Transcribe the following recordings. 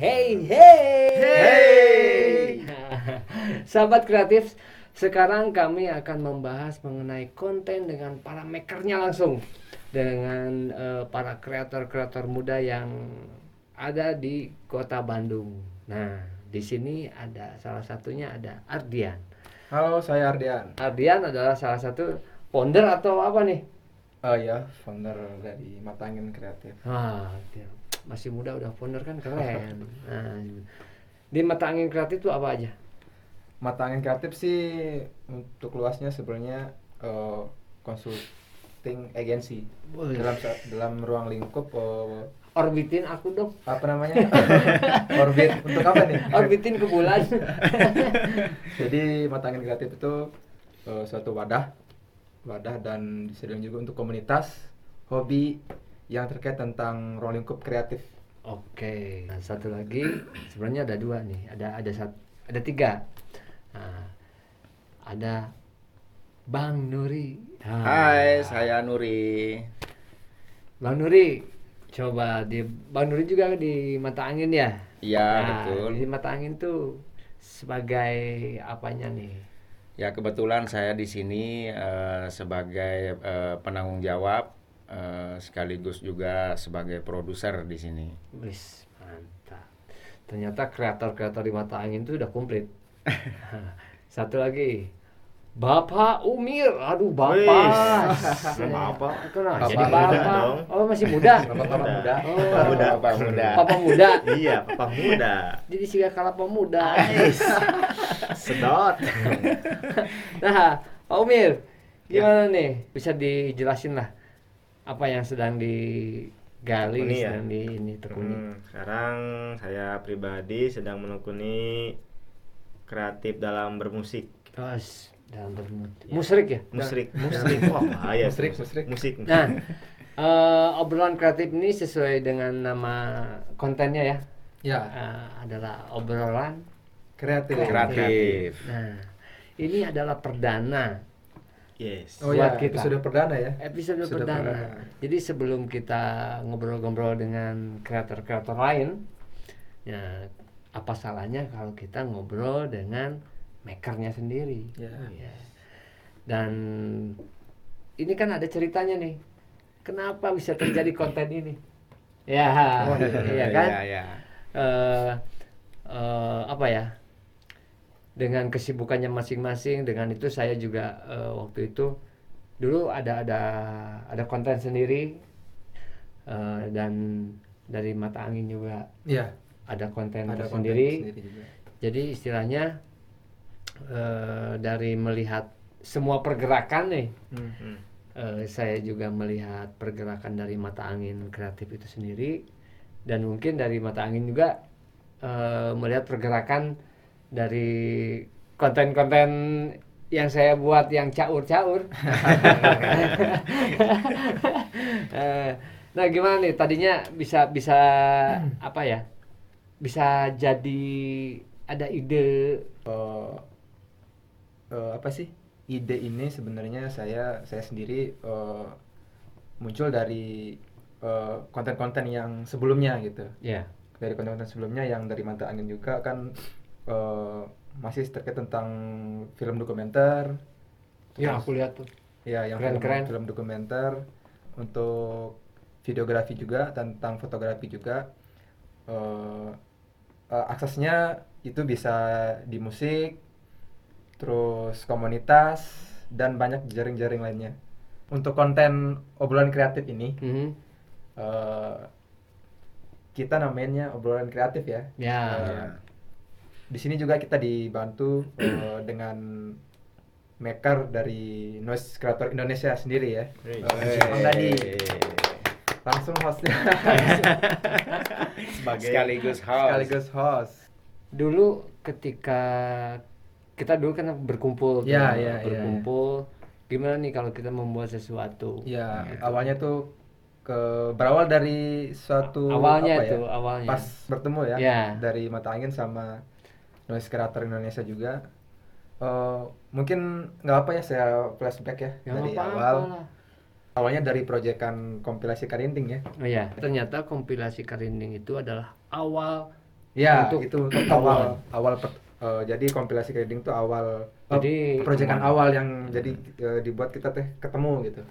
Hey, hey, Hey. Sahabat kreatif, sekarang kami akan membahas mengenai konten dengan para makernya langsung dengan eh, para kreator-kreator muda yang ada di Kota Bandung. Nah, di sini ada salah satunya ada Ardian. Halo, saya Ardian. Ardian adalah salah satu founder atau apa nih? Oh ya, founder dari Matangin Kreatif. Ah, dia masih muda udah founder kan keren. Nah, di mata angin kreatif itu apa aja? Matangin Kreatif sih untuk luasnya sebenarnya eh, consulting agency Wih. dalam dalam ruang lingkup eh, Orbitin aku dong. apa namanya orbit untuk apa nih? Orbitin ke bulan. Jadi Matangin Kreatif itu eh, suatu wadah, wadah dan disediakan juga untuk komunitas hobi yang terkait tentang ruang lingkup kreatif. Oke. Nah, satu lagi sebenarnya ada dua nih. Ada ada sat, ada tiga. Nah, ada Bang Nuri. Nah, Hai, saya Nuri. Bang Nuri. Coba di Bang Nuri juga di mata angin ya? Iya, Nah, betul. Di mata angin tuh sebagai apanya nih? Ya, kebetulan saya di sini eh, sebagai eh, penanggung jawab eh, sekaligus juga sebagai produser di sini. Wis, mantap. Ternyata kreator-kreator di mata angin itu udah komplit. Satu lagi. Bapak Umir. Aduh, Bapak. Apa? Kenapa? Bapak Jadi muda Bapak. dong. Oh, masih muda. Bapak muda. Oh, muda, Bapak muda. Papa muda. Iya, papa muda. Jadi sih kalau pemuda. Sedot. Nah, Pak Umir, gimana nih? Bisa dijelasin lah apa yang sedang digali, Tekuni ya? sedang di ini tekuni. Hmm, sekarang saya pribadi sedang menekuni kreatif dalam bermusik. Terus dalam bermut. Ya. Musrik ya? Musrik, musrik. Wah, bahaya. Musrik, musrik. Musik. Nah, eh, obrolan kreatif ini sesuai dengan nama kontennya ya. Ya, Eh, adalah obrolan. kreatif. Kreatif. Nah, ini adalah perdana Yes. Oh Buat ya, kita. episode perdana ya. episode Episode perdana. perdana. Jadi sebelum kita ngobrol-ngobrol dengan kreator-kreator lain, ya apa salahnya kalau kita ngobrol dengan makernya sendiri? Ya. Ya. Dan ini kan ada ceritanya nih. Kenapa bisa terjadi konten ini? Ya, Oh, iya kan? Iya, iya. eh eh, apa ya dengan kesibukannya masing-masing dengan itu saya juga eh, waktu itu dulu ada ada ada konten sendiri eh, dan dari mata angin juga Iya, ada konten ada konten sendiri sendiri juga. jadi istilahnya eh, dari melihat semua pergerakan nih Hmm. Hmm. saya juga melihat pergerakan dari mata angin kreatif itu sendiri dan mungkin dari mata angin juga eh, melihat pergerakan dari konten-konten yang saya buat yang caur-caur. Nah gimana nih tadinya bisa bisa apa ya? Bisa jadi ada ide Eh, eh, apa sih ide ini sebenarnya saya saya sendiri eh, muncul dari eh, konten-konten yang sebelumnya gitu ya. dari konten-konten sebelumnya yang dari mata angin juga kan eh, masih terkait tentang film dokumenter Ya aku lihat tuh. ya yang Keren, film, keren. film dokumenter untuk videografi juga tentang fotografi juga Eh, eh, aksesnya itu bisa di musik terus komunitas dan banyak jaring-jaring lainnya untuk konten obrolan kreatif ini Mhm. eh, kita namanya obrolan kreatif ya Ya. Eh, di sini juga kita dibantu eh, dengan maker dari noise creator Indonesia sendiri ya Hey. Eh, Bang Dadi langsung hostnya Sebagai Sekaligus host. sekaligus host dulu ketika kita dulu kan berkumpul tuh, Ya, ya, ya, berkumpul gimana nih kalau kita membuat sesuatu ya Gitu. awalnya tuh ke berawal dari suatu Awalnya apa ya, tuh, awalnya. pas bertemu ya Ya. dari mata angin sama noise creator Indonesia juga Eh, mungkin nggak apa ya saya flashback ya Ya dari apa-apa awal. lah. Awalnya dari proyekan kompilasi Karinding ya. Oh ya, ternyata kompilasi Karinding itu adalah awal Ya, Untuk itu awal awal per- eh, jadi kompilasi Karinding itu awal Jadi, proyekan awal yang jadi eh, dibuat kita teh ketemu gitu.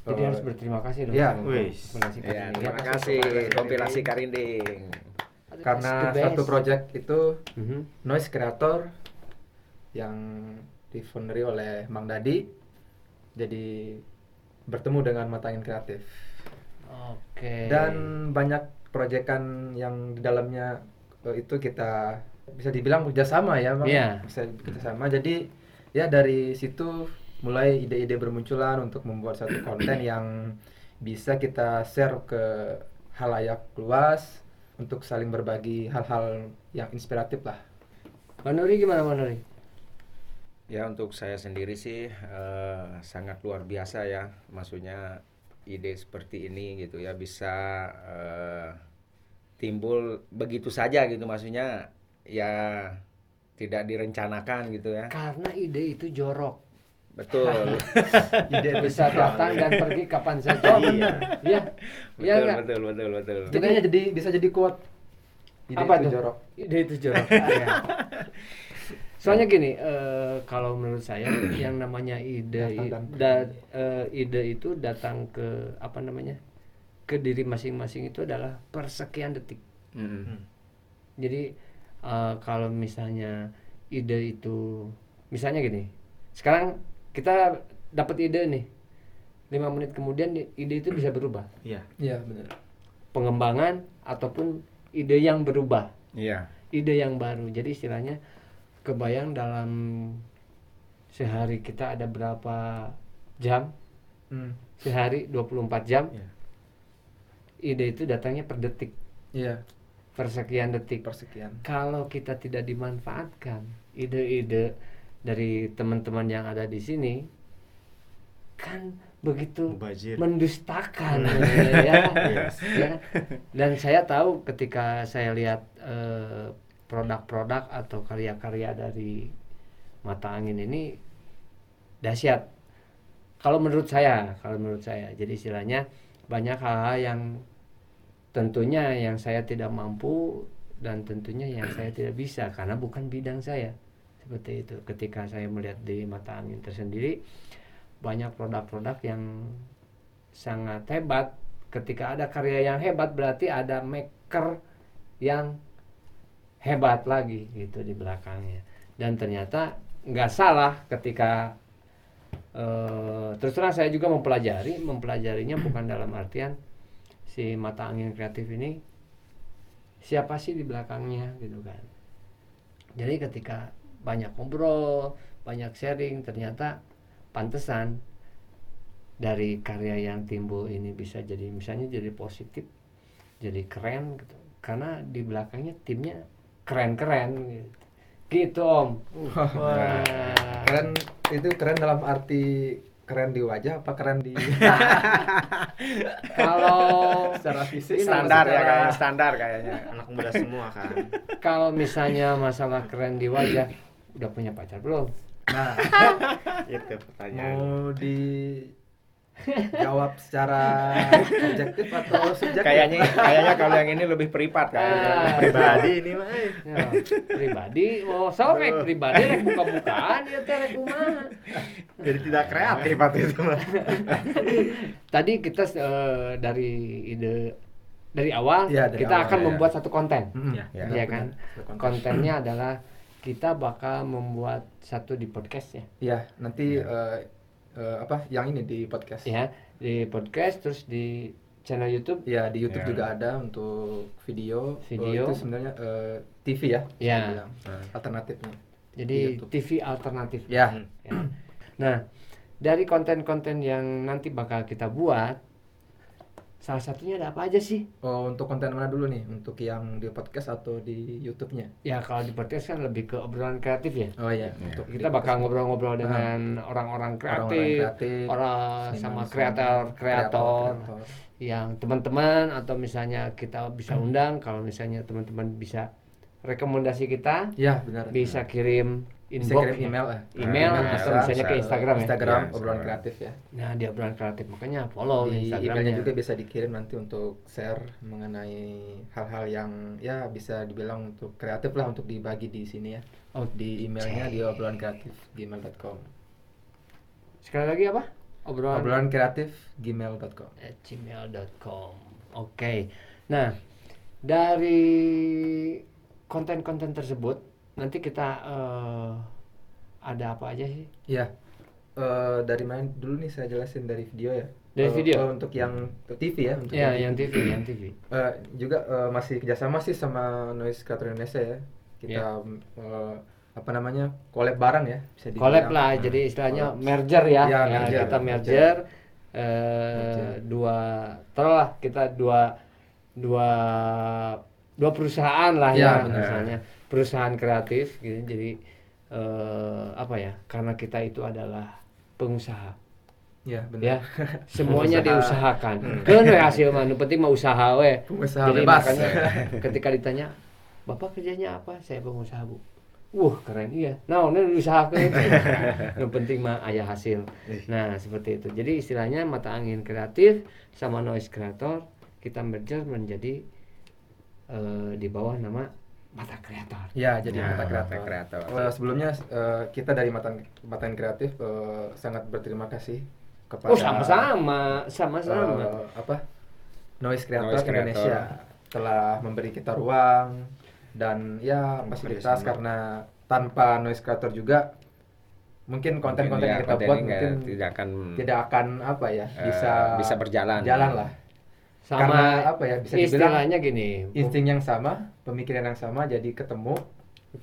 Jadi Eh, harus berterima kasih dong Iya. sama Wih. kompilasi Ya, terima kasih kompilasi Karinding. karena satu project itu Mhm. noise creator yang difounderi oleh Mang Dadi jadi bertemu dengan mata angin kreatif Oke. dan banyak proyekan yang di dalamnya eh, itu kita bisa dibilang kerjasama ya Bang Iya. bisa kerjasama jadi ya dari situ mulai ide-ide bermunculan untuk membuat satu konten yang bisa kita share ke halayak luas untuk saling berbagi hal-hal yang inspiratif lah Pak Nuri gimana Pak Nuri? Ya untuk saya sendiri sih eh, sangat luar biasa ya, maksudnya ide seperti ini gitu ya bisa eh, timbul begitu saja gitu maksudnya ya tidak direncanakan gitu ya. Karena ide itu jorok. Betul. ide Bisa datang dan pergi kapan saja. Iya. Iya. Iya betul, enggak? betul, betul, betul. itu kayaknya jadi bisa jadi quote ide Apa itu tuh? jorok Ide itu jorok. Iya. Soalnya gini, eh, kalau menurut saya yang namanya ide da- eh, ide itu datang ke apa namanya? ke diri masing-masing itu adalah persekian detik. Mm. Jadi eh, kalau misalnya ide itu misalnya gini. Sekarang kita dapat ide nih. lima menit kemudian ide itu bisa berubah. Iya. iya benar Pengembangan ataupun ide yang berubah. Iya. ide yang baru. Jadi istilahnya kebayang dalam sehari kita ada berapa jam? Hmm, Sehari 24 jam. Iya. Ide itu datangnya per detik, iya per sekian detik. persekian Kalau kita tidak dimanfaatkan ide-ide dari teman-teman yang ada di sini kan begitu Mubazir. mendustakan Hmm. ya, Yes. ya. dan saya tahu ketika saya lihat eh, produk-produk atau karya-karya dari mata angin ini dahsyat kalau menurut saya kalau menurut saya jadi istilahnya banyak hal-hal yang tentunya yang saya tidak mampu dan tentunya yang saya tidak bisa karena bukan bidang saya. Seperti itu. Ketika saya melihat di mata angin tersendiri banyak produk-produk yang sangat hebat. Ketika ada karya yang hebat berarti ada maker yang hebat lagi gitu di belakangnya. Dan ternyata nggak salah ketika eh, terus terang saya juga mempelajari. Mempelajarinya bukan dalam artian si mata angin kreatif ini siapa sih di belakangnya gitu kan. Jadi ketika banyak ngobrol banyak sharing ternyata pantesan dari karya yang timbul ini bisa jadi misalnya jadi positif jadi keren gitu. Karena di belakangnya timnya keren-keren gitu. Gitu om. Wah. keren itu keren dalam arti keren di wajah apa keren di kalau secara fisik Standar ya kayaknya, standar kayaknya. Anak muda semua kan. kalau misalnya masalah keren di wajah udah punya pacar belum nah Itu pertanyaan. mau dijawab secara objektif atau subjektif Kayaknya kayaknya kalau yang ini lebih privat Ah. kayaknya. Pribadi ini mah. eh. Ya, pribadi oh sorek pribadi rek buka-bukaan ya teh rek kumaha Jadi tidak kreatif waktu itu mah. tadi kita eh, dari ide dari awal Iya, dari kita awal, akan ya. membuat satu konten. Ya, ya. ya kan Benar, konten. kontennya adalah kita bakal membuat satu di podcast ya Iya, nanti Iya. eh, eh, apa yang ini di podcast. ya di podcast terus di channel YouTube Iya, di YouTube Iya. juga ada untuk video. Video. Oh, itu sebenarnya eh, TV ya. Iya. bilang. alternatifnya. jadi. TV alternatif Ya. Ya. Nah, dari konten-konten yang nanti bakal kita buat, salah satunya ada apa aja sih? Oh, untuk konten mana dulu nih? Untuk yang di podcast atau di YouTube-nya? Ya kalau di podcast kan lebih ke obrolan kreatif ya. Oh iya, Iya. untuk Kita di bakal podcast. ngobrol-ngobrol Nah. dengan orang-orang Orang-orang kreatif, kreatif, orang sama kreator-kreator kreator. yang teman-teman atau misalnya kita bisa undang kalau misalnya teman-teman bisa rekomendasi kita Iya, benar. bisa kirim Bisa inbox kirim ya. email lah. email Email, atau misalnya ke. Instagram ya Instagram Ya, obrolan Instagram. kreatif ya. nah di obrolan kreatif makanya follow di Instagramnya emailnya juga bisa dikirim nanti untuk share mengenai hal-hal yang ya bisa dibilang untuk kreatif lah untuk dibagi di sini ya. Oh, Di emailnya di obrolan kreatif gmail.com. sekali lagi apa obrolan, Obrolan kreatif gmail.com. gmail.com oke nah dari konten-konten tersebut nanti kita eh, ada apa aja sih Iya. Eh, dari mana dulu nih saya jelasin dari video ya. Dari Eh, video? eh, untuk yang TV ya. Untuk ya yang yang TV. TV yang TV Eh, juga eh, masih kerjasama sih sama Noise Creator Indonesia ya. Kita eh, apa namanya collab bareng ya. Bisa dibilang. collab lah Nah, jadi istilahnya collab. merger ya, Ya, Ya, merger, kita merger. merger, eh, Merger. dua taruhlah kita dua dua dua perusahaan lah Ya, ya, benar. misalnya perusahaan kreatif gitu jadi eh, apa ya karena kita itu adalah pengusaha Ya, benar. ya semuanya Pengusaha. diusahakan kan we hasil mah nu penting mah usaha we Pengusaha jadi bebas. makanya ketika ditanya bapak kerjanya apa saya pengusaha bu Wah keren iya. Nah, ini usahakan Yang penting mah ayah hasil. Nah seperti itu. Jadi istilahnya mata angin kreatif sama noise creator kita merger menjadi eh, di bawah nama mata kreator. Ya, jadi Ya, Mata Mata Kreator. Eh, sebelumnya eh, kita dari Mata Mata Kreatif eh, sangat berterima kasih kepada Oh sama-sama, sama-sama. eh, apa? Noise Creator Noise Creator. Indonesia telah memberi kita ruang dan ya fasilitas karena tanpa Noise Creator juga mungkin konten-konten Mungkin yang ya, kita konten buat mungkin tidak akan tidak akan apa ya eh, bisa bisa berjalan. jalan lah sama karena apa ya, bisa dibilang istilahnya gini. insting yang sama pemikiran yang sama jadi ketemu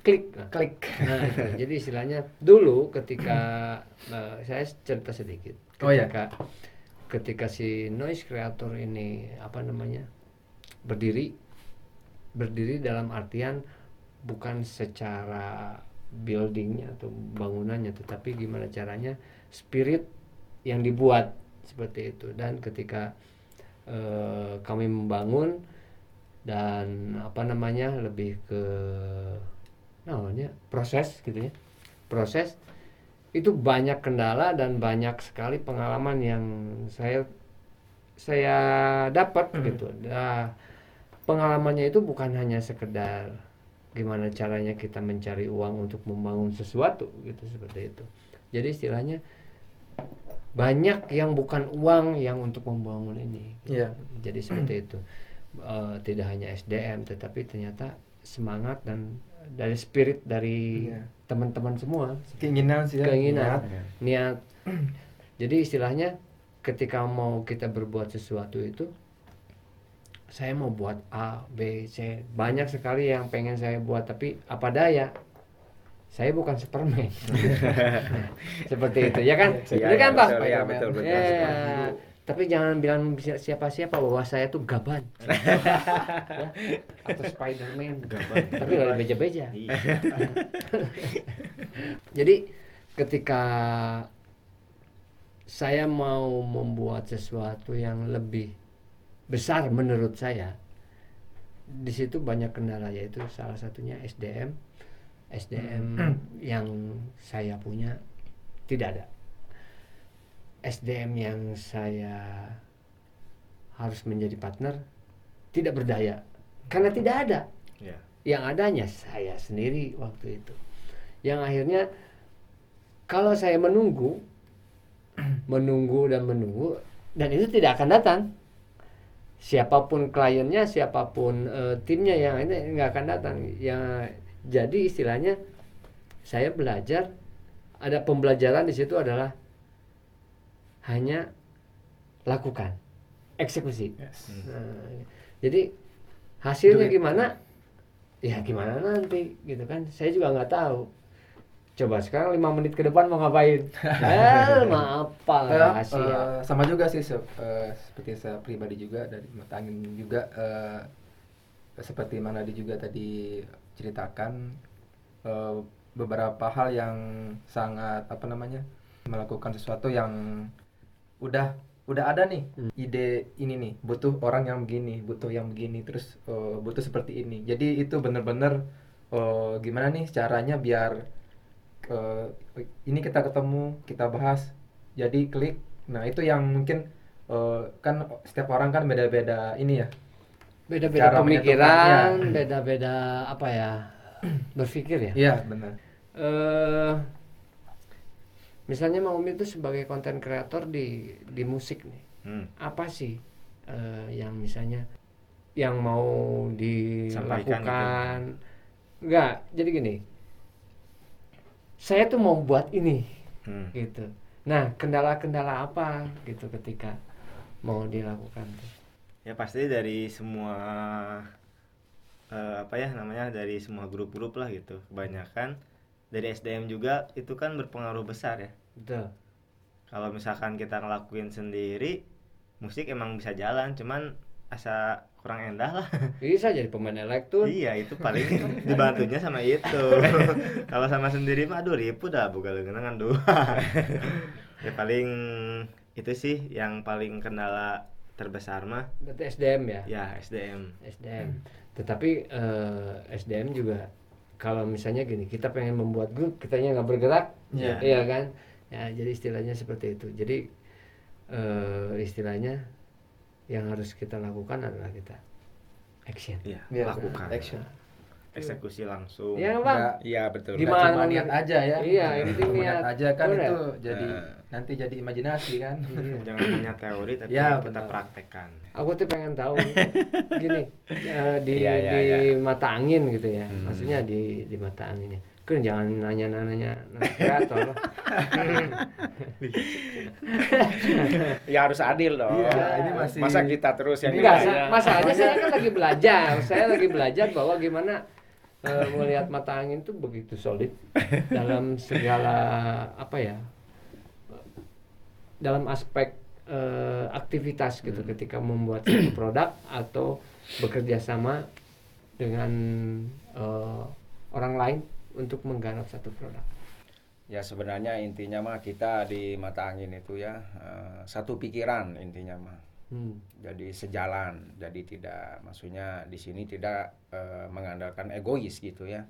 klik. klik Nah, jadi istilahnya dulu ketika eh, saya cerita sedikit. Oh, iya. Ketika ketika si noise creator ini apa namanya? berdiri berdiri dalam artian bukan secara buildingnya atau bangunannya tetapi gimana caranya spirit yang dibuat seperti itu dan ketika eh, kami membangun dan apa namanya lebih ke namanya proses gitu ya. Proses. Itu banyak kendala dan banyak sekali pengalaman yang saya saya dapat Mhm. gitu. Nah pengalamannya itu bukan hanya sekedar gimana caranya kita mencari uang untuk membangun sesuatu gitu seperti itu. Jadi istilahnya banyak yang bukan uang yang untuk membangun ini. Iya. jadi seperti itu. Eh, tidak hanya SDM tetapi ternyata semangat dan dari spirit dari Iya. teman-teman semua. Keinginan sih ya. Keinginan. Niat. niat. Jadi istilahnya ketika mau kita berbuat sesuatu itu saya mau buat A B C. Banyak sekali yang pengen saya buat tapi apa daya saya bukan Superman. Seperti itu ya kan? Iya, Bener kan iya, pak? betul, iya, betul, betul. Ya, tapi jangan bilang si- siapa-siapa bahwa saya tuh gaban. Ya, atau Spiderman. Tapi dari beja-beja Iya. jadi ketika saya mau membuat sesuatu yang lebih besar menurut saya di situ banyak kendala yaitu salah satunya SDM SDM yang saya punya tidak ada. SDM yang saya harus menjadi partner tidak berdaya. Karena tidak ada. Ya. yang adanya saya sendiri waktu itu. Yang akhirnya kalau saya menunggu menunggu dan menunggu dan itu tidak akan datang. Siapa pun kliennya siapa pun eh, timnya yang ini nggak akan datang. Ya jadi istilahnya saya belajar ada pembelajaran di situ adalah hanya lakukan eksekusi Yes. Nah, jadi hasilnya gimana? Ya gimana nanti gitu kan? Saya juga nggak tahu. Coba sekarang lima menit ke depan mau ngapain? eh, maaf rahasia. eh, sama juga sih se- eh, seperti saya pribadi juga dari mata angin juga eh, seperti mana di juga tadi ceritakan eh, beberapa hal yang sangat apa namanya melakukan sesuatu yang udah udah ada nih Hmm. ide ini nih butuh orang yang begini butuh yang begini terus eh, butuh seperti ini. Jadi itu bener-bener eh, gimana nih caranya biar eh, ini kita ketemu kita bahas. Jadi klik. Nah itu yang mungkin eh, kan setiap orang kan beda-beda ini ya beda-beda pemikiran beda-beda apa ya berpikir ya? Iya benar. Eh misalnya Mang Umi itu sebagai konten kreator di di musik nih. Hmm. apa sih eh, yang misalnya yang mau dilakukan? Enggak jadi gini. Saya tuh mau buat ini Hmm. gitu. Nah kendala-kendala apa gitu ketika mau dilakukan tuh Ya pasti dari semua eh, apa ya namanya dari semua grup-grup lah gitu. Kebanyakan dari SDM juga itu kan berpengaruh besar ya. Betul. Kalau misalkan kita ngelakuin sendiri, musik emang bisa jalan, cuman asa kurang endah lah. bisa jadi pemain elektron iya, itu paling dibantunya sama itu. Kalau sama sendiri mah aduh ribu dah bukan dengan dua. ya paling itu sih yang paling kendala terbesar mah berarti SDM ya ya SDM. SDM. Tetapi eh, SDM juga kalau misalnya gini, kita pengen membuat grup, kitanya nggak bergerak, Iya. iya kan? Ya, jadi istilahnya seperti itu. Jadi eh, istilahnya yang harus kita lakukan adalah kita action. Iya, Iya, lakukan. action Eksekusi langsung. Iya bang. Iya betul. Gimana niat aja ya Iya, yang penting Cuma niat. aja kan Bener. itu jadi Nah. Nanti jadi imajinasi kan Jangan hanya teori tapi Ya, kita benar. praktekkan. Aku tuh pengen tahu gini eh, di Iya, iya, di iya. mata angin gitu ya, Hmm. maksudnya di di mata angin ya. Kan jangan nanya-nanya kreator. Ya harus adil dong. Iya, ini masih- Masa kita terus yang Enggak, sa- masalahnya saya kan lagi belajar. Saya lagi belajar bahwa gimana eh, melihat mata angin itu begitu solid dalam segala apa ya? Dalam aspek eh, aktivitas gitu ketika membuat satu produk atau bekerja sama dengan eh, orang lain untuk menggarap satu produk. Ya sebenarnya intinya mah kita di mata angin itu ya eh, satu pikiran intinya mah. Hmm. Jadi sejalan. Jadi tidak maksudnya di sini tidak eh, mengandalkan egois gitu ya.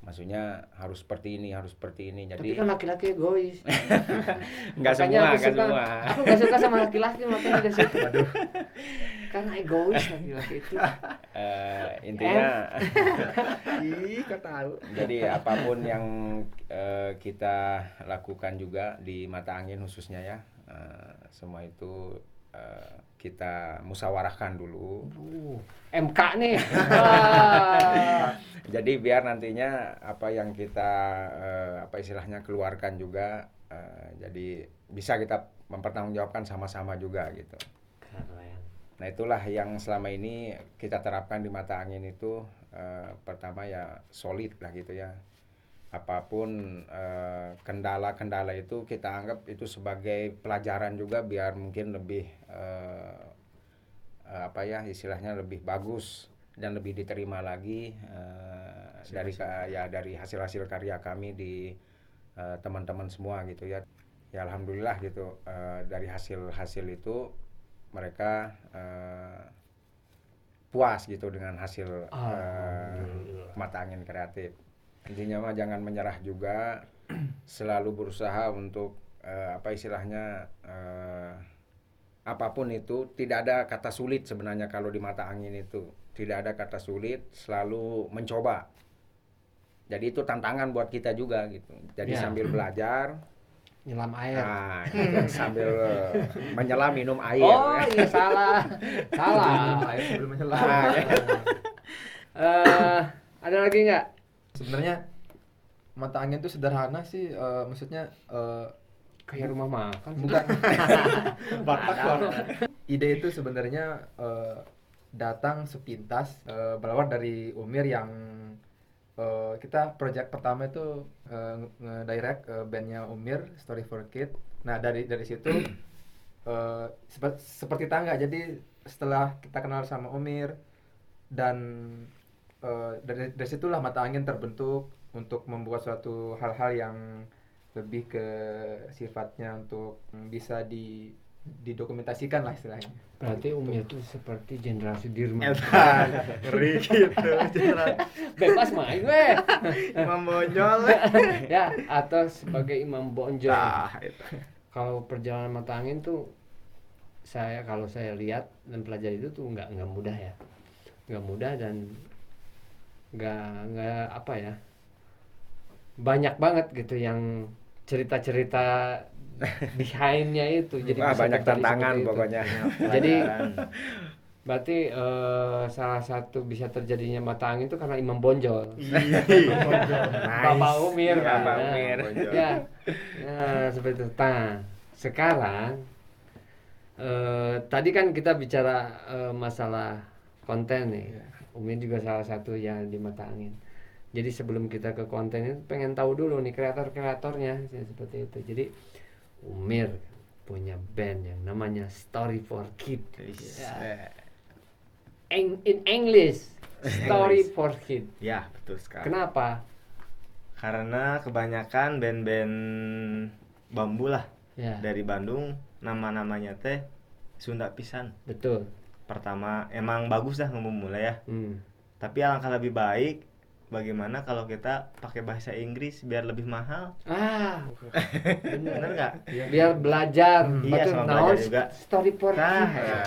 Maksudnya harus seperti ini, harus seperti ini. Tapi Jadi kan laki-laki egois. Makanya semua, suka, semua. Aku gak suka sama laki-laki makanya dari situ. Karena egois laki-laki itu. Eh, intinya Ih, kok tahu. jadi apa pun yang eh, kita lakukan juga di mata angin khususnya ya eh, semua itu eh, kita musyawarahkan dulu Uh, MK nih. Jadi biar nantinya apa yang kita eh, apa istilahnya keluarkan juga eh, jadi bisa kita mempertanggungjawabkan sama-sama juga gitu Keren. Nah itulah yang selama ini kita terapkan di mata angin itu eh, pertama ya solid lah gitu ya. Apa pun eh, kendala-kendala itu kita anggap itu sebagai pelajaran juga biar mungkin lebih eh, eh, apa ya istilahnya lebih bagus dan lebih diterima lagi eh, dari ka- ya dari hasil-hasil karya kami di eh, teman-teman semua gitu ya. Ya alhamdulillah gitu eh, dari hasil-hasil itu mereka eh, puas gitu dengan hasil eh, Alhamdulillah. mata angin kreatif. Intinya mah jangan menyerah juga, selalu berusaha untuk eh, apa istilahnya eh, apa pun itu tidak ada kata sulit sebenarnya kalau di mata angin itu tidak ada kata sulit, selalu mencoba. Jadi itu tantangan buat kita juga gitu. Jadi Ya. sambil belajar, Nyelam air. Nah, gitu, sambil menyelam minum air. Oh iya salah. salah. air sebelum menyelam Nah, ya. Eh, ada lagi nggak? Sebenarnya mata angin itu sederhana sih eh, maksudnya eh, Kayak rumah makan. bukan. Ide itu sebenarnya eh, datang sepintas eh, berawal dari Umir yang eh, kita project pertama itu eh, nge-direct eh, bandnya Umir Story for Kid nah dari dari situ eh, sepe- seperti tangga. Jadi setelah kita kenal sama Umir dan eh, dari dari situlah mata angin terbentuk untuk membuat suatu hal-hal yang lebih ke sifatnya untuk bisa di didokumentasikan lah istilahnya Berarti Umi itu seperti Jenderal Sudirman. Ngeri gitu. Bebas main weh. Imam Bonjol. ya, atau sebagai imam bonjol. Nah, itu. Kalau perjalanan mata angin tuh saya kalau saya lihat dan pelajari itu tuh nggak nggak mudah ya. Nggak mudah dan nggak nggak apa ya. Banyak banget gitu yang cerita-cerita behindnya itu jadi Wah, banyak tantangan pokoknya. Jadi Pelajaran. berarti eh, salah satu bisa terjadinya mata angin itu karena imam bonjol. Ih, Bapak Umir kan. Bapak Nah, Umir. Ya. Nah, seperti itu. Nah, sekarang eh, tadi kan kita bicara eh, masalah konten nih. Umir juga salah satu yang di mata angin. Jadi sebelum kita ke konten itu pengen tahu dulu nih kreator-kreatornya ya, seperti itu. Jadi Umir punya band yang namanya Story for Kid. Ya. Eng- in English, Story English. for Kid. Ya, betul sekali. Kenapa? Karena kebanyakan band-band bambu lah Ya, dari Bandung nama-namanya teh Sunda pisan. betul. Pertama emang bagus dah memulai ya. Hmm. Tapi alangkah lebih baik bagaimana kalau kita pakai bahasa Inggris biar lebih mahal. Ah, Bener nggak? biar belajar. Iya, Betul, sama naon belajar juga. Story for Nah, ya.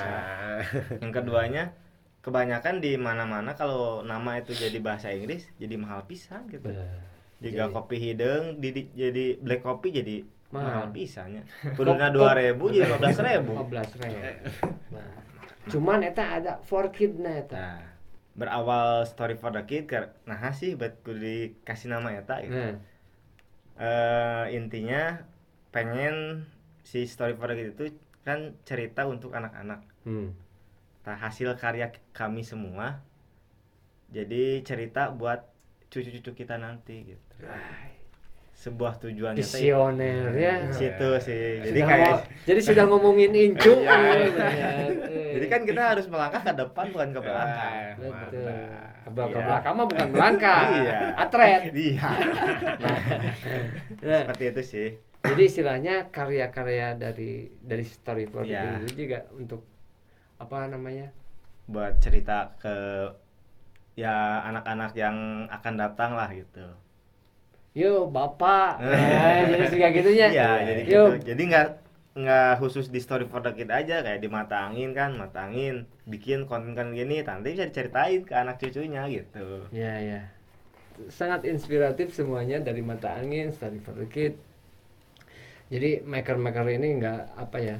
Yang keduanya kebanyakan di mana-mana kalau nama itu jadi bahasa Inggris jadi mahal pisan gitu. Jika Jadi- kopi hidung di, di- jadi black kopi jadi Mahal. mahal pisannya. Kuduna dua ribu jadi lima belas ribu. 15 ribu. Nah, cuman eta ada for kid na eta. Nah, berawal story for the kid nah sih buat dikasih nama eta gitu. Nah, Eh, intinya pengen si story for the kid itu kan cerita untuk anak-anak. hmm. Nah, hasil karya kami semua jadi cerita buat cucu-cucu kita nanti gitu. Sebuah tujuannya teh Visioner ya. situ sih. Jadi Sudah kayak mau- jadi sudah ngomongin incu. Iya. ya, jadi kan kita harus melangkah ke depan bukan ke belakang. Betul. Ke belakang Iya. belakang mah bukan melangkah. Iya. Atret. Iya. Nah, Seperti itu sih. jadi istilahnya karya-karya dari dari story for the Iya. kid itu juga untuk apa namanya? buat cerita ke ya anak-anak yang akan datang lah gitu. Yo, Bapak. Nah, jadi suka gitunya. Iya, jadi gitu. Jadi nggak nggak khusus di story for the kid aja kayak di mata angin kan, mata angin bikin konten kan gini, nanti bisa diceritain ke anak cucunya gitu. Ya, ya. Sangat inspiratif semuanya dari mata angin, story for the kid. Jadi maker-maker ini nggak apa ya,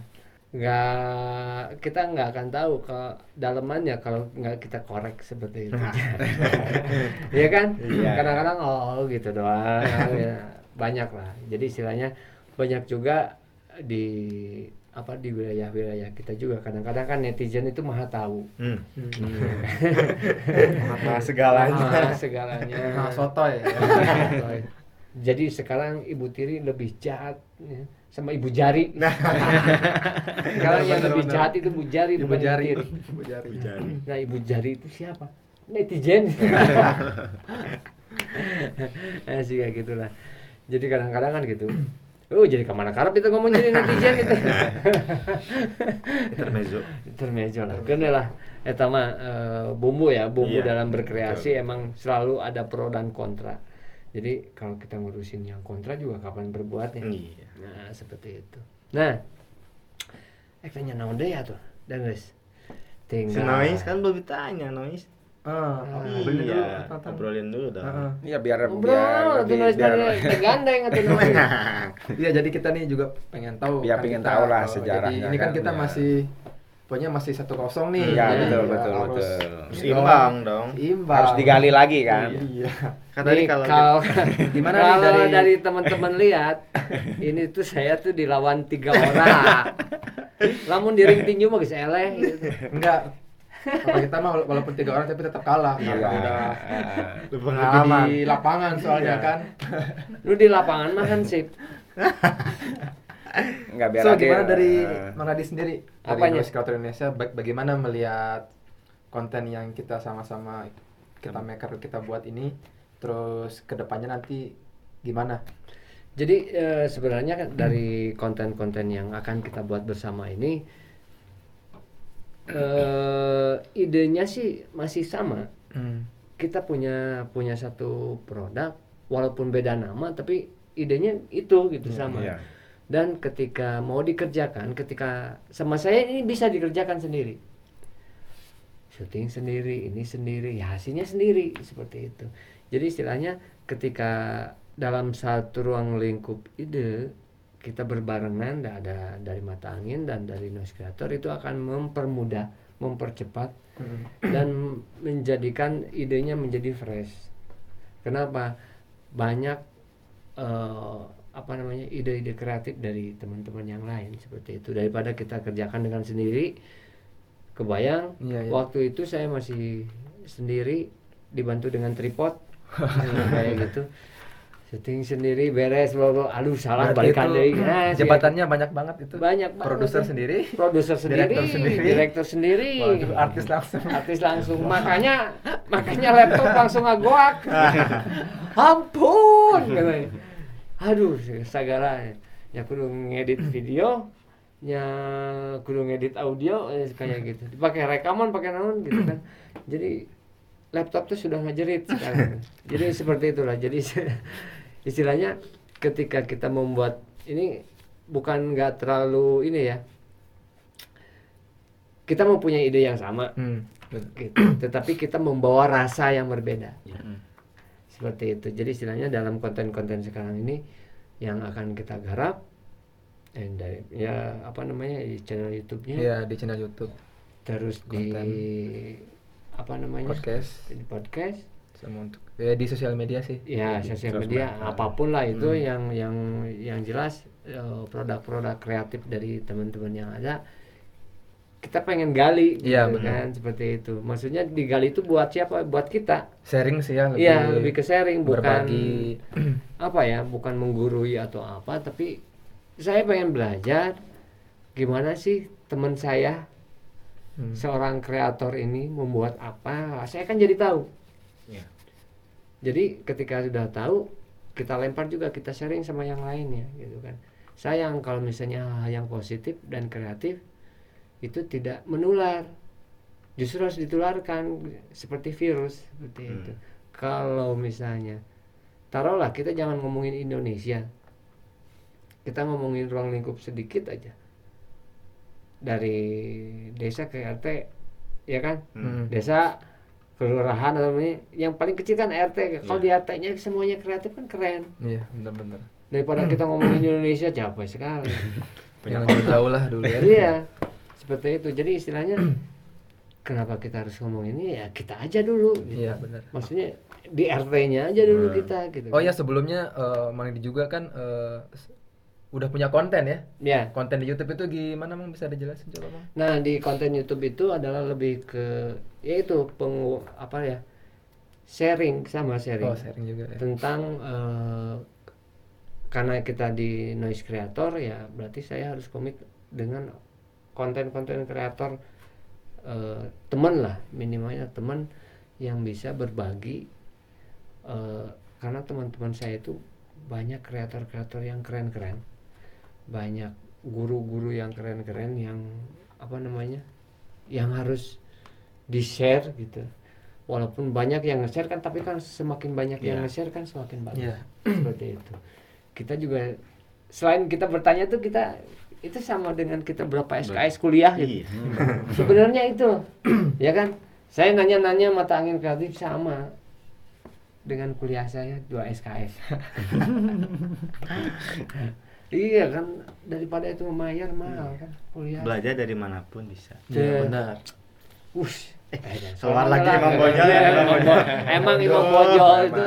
nggak kita nggak akan tahu ke dalemannya kalau nggak kita korek seperti itu. Iya kan? Iya. Kadang-kadang oh gitu doang. ya, banyak lah. Jadi istilahnya banyak juga di apa di wilayah-wilayah kita juga kadang-kadang kan netizen itu maha tahu. Hmm. Maha segalanya. Maha segalanya. Nah, sotoy ya. Jadi sekarang Ibu Tiri lebih jahat ya, sama Ibu Jari. sekarang yang Bener, lebih bener. jahat itu Bu Jari Ibu bukan Ibu jari. Ibu jari. Nah Ibu Jari itu siapa? Netizen. nah, sih kayak gitulah. Jadi kadang-kadang kan gitu. Oh jadi ke mana karep itu ngomong jadi netizen gitu. Intermezzo. Intermezzo lah. Kena lah. Eta mah eh, bumbu ya, bumbu Iya, dalam berkreasi emang selalu ada pro dan kontra. Jadi kalau kita ngurusin yang kontra juga kapan berbuatnya. Iya. Nah, seperti itu. Nah, eh tanya naon deui atuh. Dan guys. Si Tinggal Nois kan belum ditanya Nois. Ah, Ah, beli dulu. Iya, tonton. obrolin dulu dong. Heeh. Iya biar Ngobrol, biar atuh lebih- nulis biar dari gandeng atuh nulis. Iya, jadi kita nih juga pengen tahu. Iya, kan pengen tahu lah oh, sejarahnya Jadi ini kan kan, kita ya. masih pokoknya masih satu kosong nih. Iya, Jadi betul, ya betul, harus betul. Imbang dong. Imbang. harus digali lagi kan. Iya. Kan tadi Nih, kalau kalau Gimana nih kalau dari- dari, teman-teman lihat ini tuh saya tuh dilawan tiga orang. Lamun di ring tinju mah geus eleh gitu. Enggak. Kalau kita mah wala- walaupun tiga orang tapi tetap kalah. Iya. Karena udah Ah. Pengalaman. di lapangan soalnya Iya. kan. Lu di lapangan mah kan sip. Enggak biar so adil. gimana dari Ah. Mang Adi sendiri dari Apanya? Noise Culture Indonesia ba- bagaimana melihat konten yang kita sama-sama kita maker kita buat ini terus ke depannya nanti gimana Jadi eh, sebenarnya kan dari konten-konten yang akan kita buat bersama ini eh idenya sih masih sama. Hmm. Kita punya punya satu produk walaupun beda nama tapi idenya itu gitu sama. Iya. Dan ketika mau dikerjakan, ketika sama saya ini bisa dikerjakan sendiri. Syuting sendiri, ini sendiri, ya hasilnya sendiri seperti itu. Jadi istilahnya ketika dalam satu ruang lingkup ide kita berbarengan da- ada dari mata angin dan dari noise creator itu akan mempermudah, mempercepat dan menjadikan idenya menjadi fresh. Kenapa? Banyak eh, apa namanya ide-ide kreatif dari teman-teman yang lain seperti itu daripada kita kerjakan dengan sendiri. Kebayang Iya, iya. waktu itu saya masih sendiri dibantu dengan tripod kayak gitu. Syuting sendiri beres bla. Aduh salah Berarti balikan deui. Nah, jabatannya banyak banget itu. banyak Produser ya. sendiri, produser sendiri, Direktur sendiri. direktur sendiri, Waduh, artis langsung. artis langsung. Makanya makanya laptop langsung ngagoak. Ampun, katanya. Aduh, segala ya kudu ngedit video, nya kudu ngedit audio eh, kayak gitu. Dipakai rekaman, pakai naon gitu kan. Jadi laptop tuh sudah ngajerit sekarang. Jadi seperti itulah. Jadi istilahnya ketika kita membuat ini bukan nggak terlalu ini ya. Kita mau punya ide yang sama, Hmm. gitu. tetapi kita membawa rasa yang berbeda. Ya. Seperti itu. Jadi istilahnya dalam konten-konten sekarang ini yang akan kita garap dan dari ya apa namanya di channel YouTube-nya Iya di channel YouTube, terus di konten. apa namanya podcast, di podcast sama untuk ya di sosial media sih. ya Di sosial sosmed. media apa pun lah itu Hmm. yang yang yang jelas eh, produk-produk kreatif dari teman-teman yang ada kita pengen gali Iya, gitu kan seperti itu maksudnya digali itu buat siapa buat kita Sharing sih ya lebih. iya lebih ke sharing bukan berbagi. apa ya bukan menggurui atau apa tapi saya pengen belajar gimana sih teman saya Hmm. seorang kreator ini membuat apa saya kan jadi tahu Iya. jadi ketika sudah tahu kita lempar juga kita sharing sama yang lainnya gitu kan sayang kalau misalnya hal yang positif dan kreatif itu tidak menular. Justru harus ditularkan seperti virus seperti Hmm. itu. Kalau misalnya taruhlah kita jangan ngomongin Indonesia. Kita ngomongin ruang lingkup sedikit aja. Dari desa ke RT ya kan? Hmm. desa kelurahan atau ini yang paling kecil kan RT kalau di RT-nya semuanya kreatif kan keren. Iya benar-benar. daripada kita ngomongin Indonesia capek sekali. Jangan jauh-jauh lah dulu ya. iya seperti itu jadi istilahnya kenapa kita harus ngomong ini ya kita aja dulu gitu. Iya benar. maksudnya di RT-nya aja dulu Hmm. kita gitu Oh ya sebelumnya eh Mang juga kan s- udah punya konten ya. ya Konten di YouTube itu gimana Mang bisa dijelasin coba Mang? nah di konten YouTube itu adalah lebih ke yaitu peng apa ya sharing sama sharing Oh sharing juga ya. tentang eh, karena kita di noise creator ya berarti saya harus komit dengan konten-konten kreator eh, teman lah minimalnya teman yang bisa berbagi eh, karena teman-teman saya itu banyak kreator-kreator yang keren-keren banyak guru-guru yang keren-keren yang apa namanya yang harus di share gitu walaupun banyak yang nge-share kan tapi kan semakin banyak yang Iya. nge-share kan semakin bagus Iya. seperti itu kita juga selain kita bertanya tuh kita itu sama dengan kita berapa SKS kuliah gitu Iya. sebenarnya itu ya kan saya nanya-nanya mata angin kreatif sama dengan kuliah saya dua SKS iya kan daripada itu membayar mahal kan kuliah Belajar dari mana pun bisa. Iya benar. Wush. Eh, Keluar lagi. Imam Bojol Iya, ya, Imam Imam Bojol. Bo- Emang Imam Bojol itu.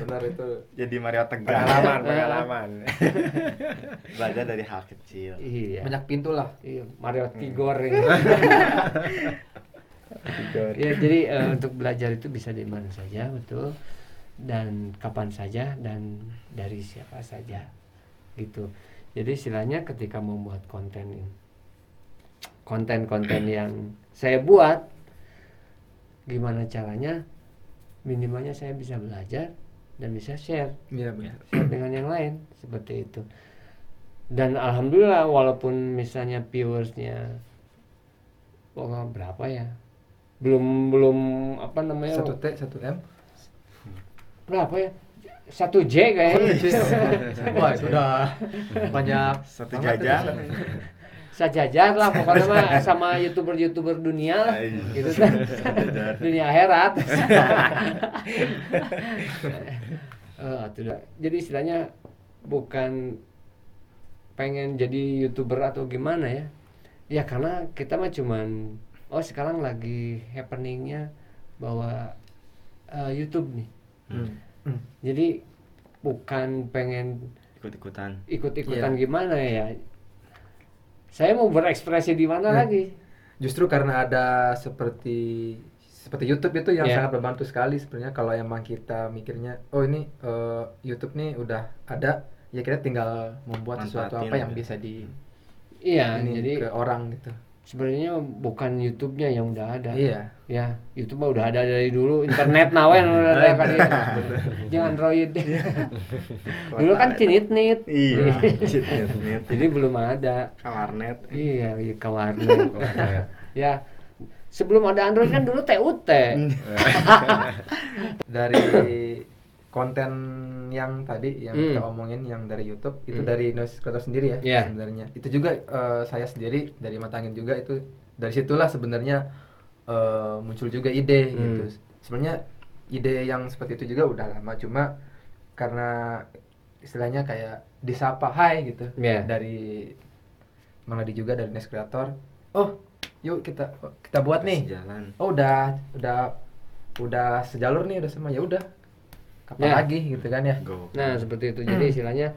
Benar itu. Jadi Mario Tegar. Pengalaman, pengalaman. Belajar dari hal kecil. Iya. Banyak pintu lah. Iya, Mario Tigor ini. ya, jadi eh, untuk belajar itu bisa di mana saja, betul. Dan kapan saja dan dari siapa saja. Gitu. Jadi istilahnya ketika membuat konten ini konten-konten yang saya buat gimana caranya minimalnya saya bisa belajar dan bisa share Iya benar. share dengan yang lain seperti itu dan alhamdulillah walaupun misalnya viewersnya oh, berapa ya belum belum apa namanya Satu T, satu M. berapa ya satu J kayaknya Wah sudah banyak Satu tuh. Sejajar lah pokoknya mah sama youtuber youtuber dunia lah Iya. gitu kan dunia akhirat Eh, tidak jadi istilahnya bukan pengen jadi youtuber atau gimana ya ya karena kita mah cuman oh sekarang lagi happeningnya bahwa eh, YouTube nih Hmm. Hmm. jadi bukan pengen Ikut-ikutan. ikut-ikutan Iya. gimana ya saya mau berekspresi di mana Hmm. lagi Justru karena ada seperti seperti YouTube itu yang Iya. sangat membantu sekali sebenarnya kalau emang kita mikirnya oh ini eh, YouTube nih udah ada ya kita tinggal membuat sesuatu apa yang gitu. bisa di iya ini jadi ke orang gitu. Sebenarnya bukan YouTube-nya yang udah ada Iya. ya YouTube mah udah ada dari dulu internet nawen udah ada kali ya. jangan Android dulu kan cinit-nit Iya. Citnet. jadi belum ada Kawarnet. iya iya ke warnet ya sebelum ada Android kan dulu TUT Dari konten yang tadi yang Hmm. kita omongin yang dari YouTube itu Hmm. dari Noise Creator sendiri ya Iya. sebenarnya. Itu juga eh, saya sendiri dari matangin juga itu dari situlah sebenarnya eh, muncul juga ide Hmm. gitu. Sebenarnya ide yang seperti itu juga udah lama cuma karena istilahnya kayak disapa hai gitu Iya. dari Mangadi juga dari Noise Creator. Oh, yuk kita kita buat nih Jalan. oh udah udah udah sejalur nih udah sama ya udah kapan Ya. lagi gitu kan ya? Go. nah seperti itu. Jadi istilahnya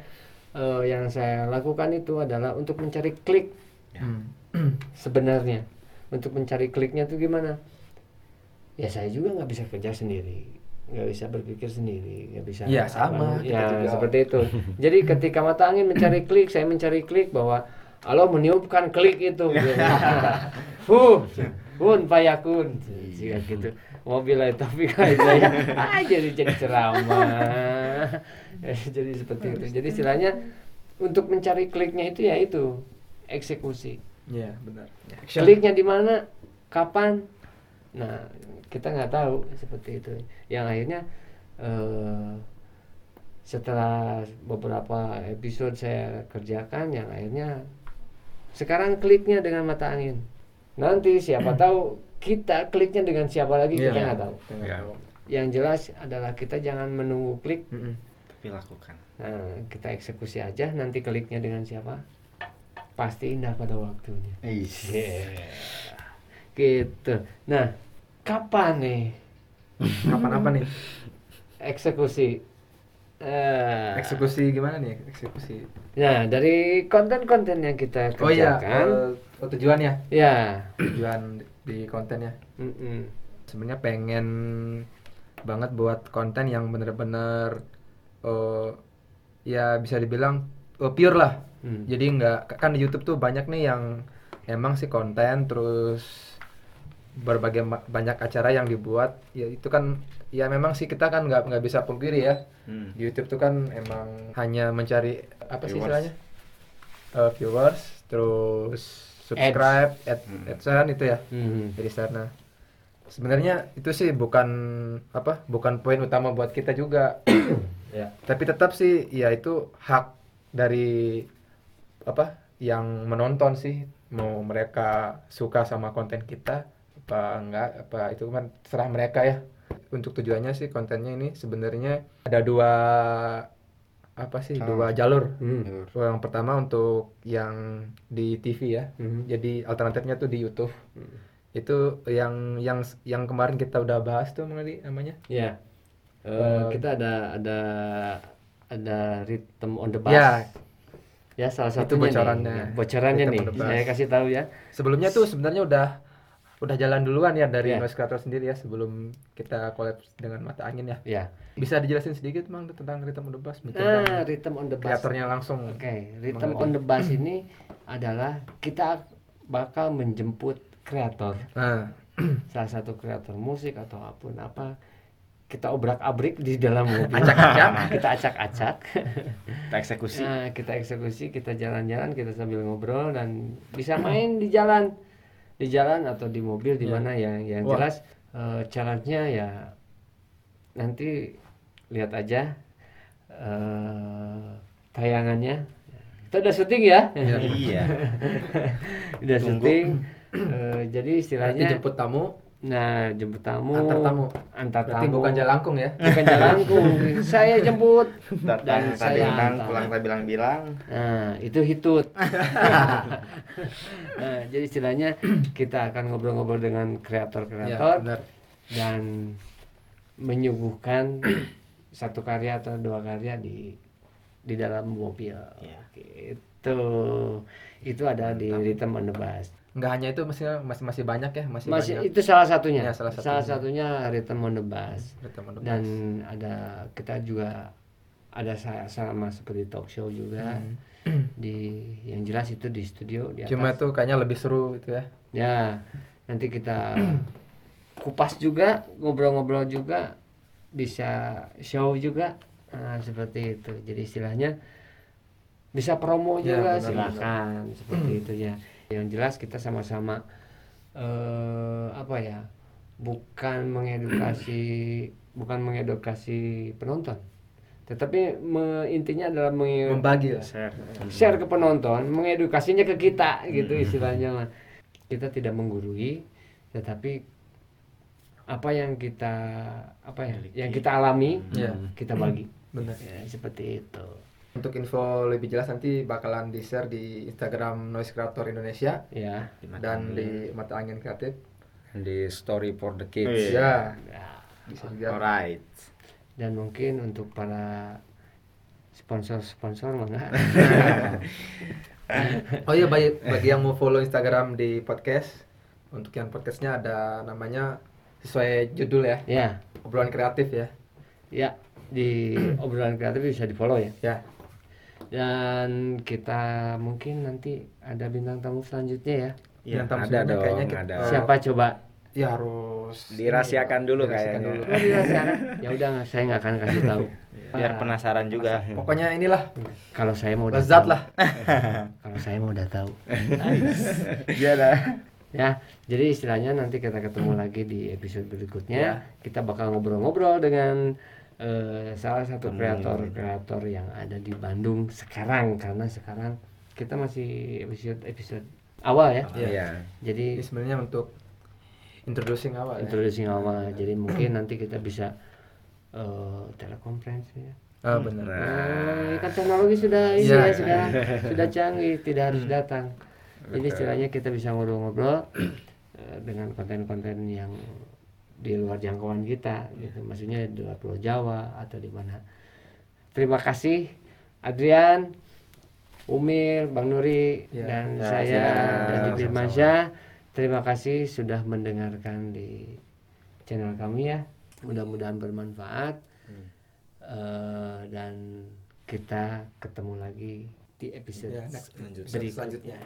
eh, yang saya lakukan itu adalah untuk mencari klik. Hmm. sebenarnya. Untuk mencari kliknya tuh gimana? Ya saya juga nggak bisa kerja sendiri. Nggak bisa berpikir sendiri. Nggak bisa Iya, sama, ya juga. seperti itu. Jadi ketika mata angin mencari klik saya mencari klik bahwa Allah meniupkan klik itu. Huh kun payakun jika gitu mobil tapi kayak saya ah, jadi jadi ceramah. Jadi seperti itu. Jadi istilahnya untuk mencari kliknya itu ya itu eksekusi. Iya benar. Action. kliknya di mana kapan? Nah kita nggak tahu seperti itu. Yang akhirnya eh, setelah beberapa episode saya kerjakan yang akhirnya sekarang kliknya dengan mata angin nanti siapa tahu kita kliknya dengan siapa lagi Iya. kita nggak tahu nggak Iya. yang jelas adalah kita jangan menunggu klik Mm-mm. Tapi lakukan. nah kita eksekusi aja nanti kliknya dengan siapa pasti indah pada waktunya Yeah. Gitu. Nah, kapan nih kapan apa nih eksekusi? Eh, eksekusi gimana nih eksekusi Nah, dari konten-konten yang kita oh iya kerjakan, eh, oh, tujuannya ya, tujuan di kontennya mm-mm. sebenarnya pengen banget buat konten yang bener-bener eh, ya bisa dibilang eh, pure lah Hmm. jadi nggak kan di YouTube tuh banyak nih yang emang sih konten terus berbagai ma- banyak acara yang dibuat ya itu kan ya memang sih kita kan nggak nggak bisa pungkiri ya Hmm. di YouTube tuh kan emang hanya mencari apa sih Viewers. istilahnya Eh, viewers terus subscribe ad Hmm. AdSense itu ya Mhm. dari sana. Sebenarnya itu sih bukan apa bukan poin utama buat kita juga. Ya tapi tetap sih ya itu hak dari apa yang menonton sih. Mau mereka suka sama konten kita apa enggak apa itu kan serah mereka ya. Untuk tujuannya sih kontennya ini sebenarnya ada dua apa sih Ah. dua jalur Hmm. yang pertama untuk yang di TV ya Mhm. jadi alternatifnya tuh di YouTube Hmm. itu yang yang yang kemarin kita udah bahas tuh mengenai namanya Ya, Eh, Eh, kita ada ada ada rhythm on the bus. Ya. Ya, salah satunya bocorannya. nih. Bocorannya Rhythm nih. Saya kasih tahu ya. sebelumnya tuh sebenarnya udah udah jalan duluan ya dari Iya. Noise Creator sendiri ya sebelum kita collab dengan mata angin ya Ya. bisa dijelasin sedikit mang tentang Rhythm on the Bus mungkin Nah, Bang, rhythm on the bus. kreatornya langsung Oke, rhythm Mengerti. on the bus ini adalah kita bakal menjemput kreator, nah salah satu kreator musik atau apa pun apa. kita obrak-abrik di dalam mobil. Acak-acak. kita acak-acak. Kita eksekusi. Nah, kita eksekusi, kita jalan-jalan, kita sambil ngobrol dan bisa main di jalan, di jalan atau di mobil di Iya. mana yang yang Wah. jelas eh, challenge-nya ya nanti lihat aja eh, tayangannya. Kita udah syuting ya, Iya. Iya. udah Tunggu. syuting. Eh, jadi Nanti istilahnya, jemput tamu, nah jemput tamu, antar tamu. antar Berarti tamu. bukan jalangkung ya. bukan jalanku, saya jemput Datang dan tadi saya bilang, antar. pulang tadi bilang-bilang. Nah, itu hitut. nah, jadi istilahnya kita akan ngobrol-ngobrol dengan kreator-kreator benar. dan menyuguhkan satu karya atau dua karya di di dalam mobil. Iya. Itu itu ada di Rhythm on the Bus. Nggak hanya itu masih masih masih banyak ya, masih, Masih banyak. itu salah satunya. Ya, salah salah satunya. satunya Rhythm on the Bus. Rhythm on the Dan Bus. ada kita juga ada sa- sama seperti talk show juga di yang jelas itu di studio di atas. Hmm. Cuma tuh kayaknya lebih seru itu ya. Ya, nanti kita kupas juga, ngobrol-ngobrol juga, bisa show juga, Nah, seperti itu. Jadi istilahnya bisa promo Ya, juga, benar, silakan seperti itu ya. Yang jelas kita sama-sama eh apa ya, bukan mengedukasi, bukan mengedukasi penonton, tetapi me- intinya adalah menge- Membagi lah. Share. share ke penonton, mengedukasinya ke kita gitu istilahnya mah. Kita tidak menggurui, tetapi apa yang kita apa ya, yang kita alami, Iya. kita bagi. Benar. Ya, seperti itu. Untuk info lebih jelas nanti bakalan di share di Instagram Noise Creator Indonesia Ya. Di mata dan di Mata Angin Kreatif. di story for the Oh, kids. iya. Ya, Ya. bisa juga. Alright. Dan mungkin untuk para sponsor-sponsor mangga. Oh iya bagi, bagi yang mau follow Instagram di podcast, untuk yang podcastnya ada namanya sesuai judul ya, ya, obrolan kreatif ya. ya di obrolan kreatif bisa di follow ya. Ya, Dan kita mungkin nanti ada bintang tamu selanjutnya ya. Iya, Bintang ada dong, kayaknya kita- ada. Siapa coba? Ya harus Dirahasiakan dulu dirahasiakan kayaknya. dulu. Oh, dirahasiakan. ya udah nggak- saya nggak akan kasih tahu. Biar penasaran juga. Pokoknya inilah Kalau saya mau udah lezat tahu. lah. Kalau saya mau udah tahu. Iya dah. Ya, jadi istilahnya nanti kita ketemu lagi di episode berikutnya. Ya. Kita bakal ngobrol-ngobrol dengan eh, salah satu kreator-kreator yang ada di Bandung sekarang karena sekarang kita masih episode episode awal ya. Iya. Iya. Jadi Ini sebenarnya untuk introducing awal ya. introducing awal. Jadi mungkin nanti kita bisa eh, telekonferensi ya. Ah benar. Nah. Kan teknologi sudah ini Iya. ya sekarang sudah canggih, tidak harus datang. Jadi istilahnya kita bisa ngobrol-ngobrol dengan konten-konten yang di luar jangkauan kita, gitu. Maksudnya di luar Pulau Jawa atau di mana. Terima kasih Adrian, Umir, Bang Nuri Ya. dan Ya, saya dari Sama-sama. Firmansyah. Terima kasih sudah mendengarkan di channel kami ya. Mudah-mudahan bermanfaat. Eh, dan kita ketemu lagi di episode Ya, next- berikutnya. selanjutnya.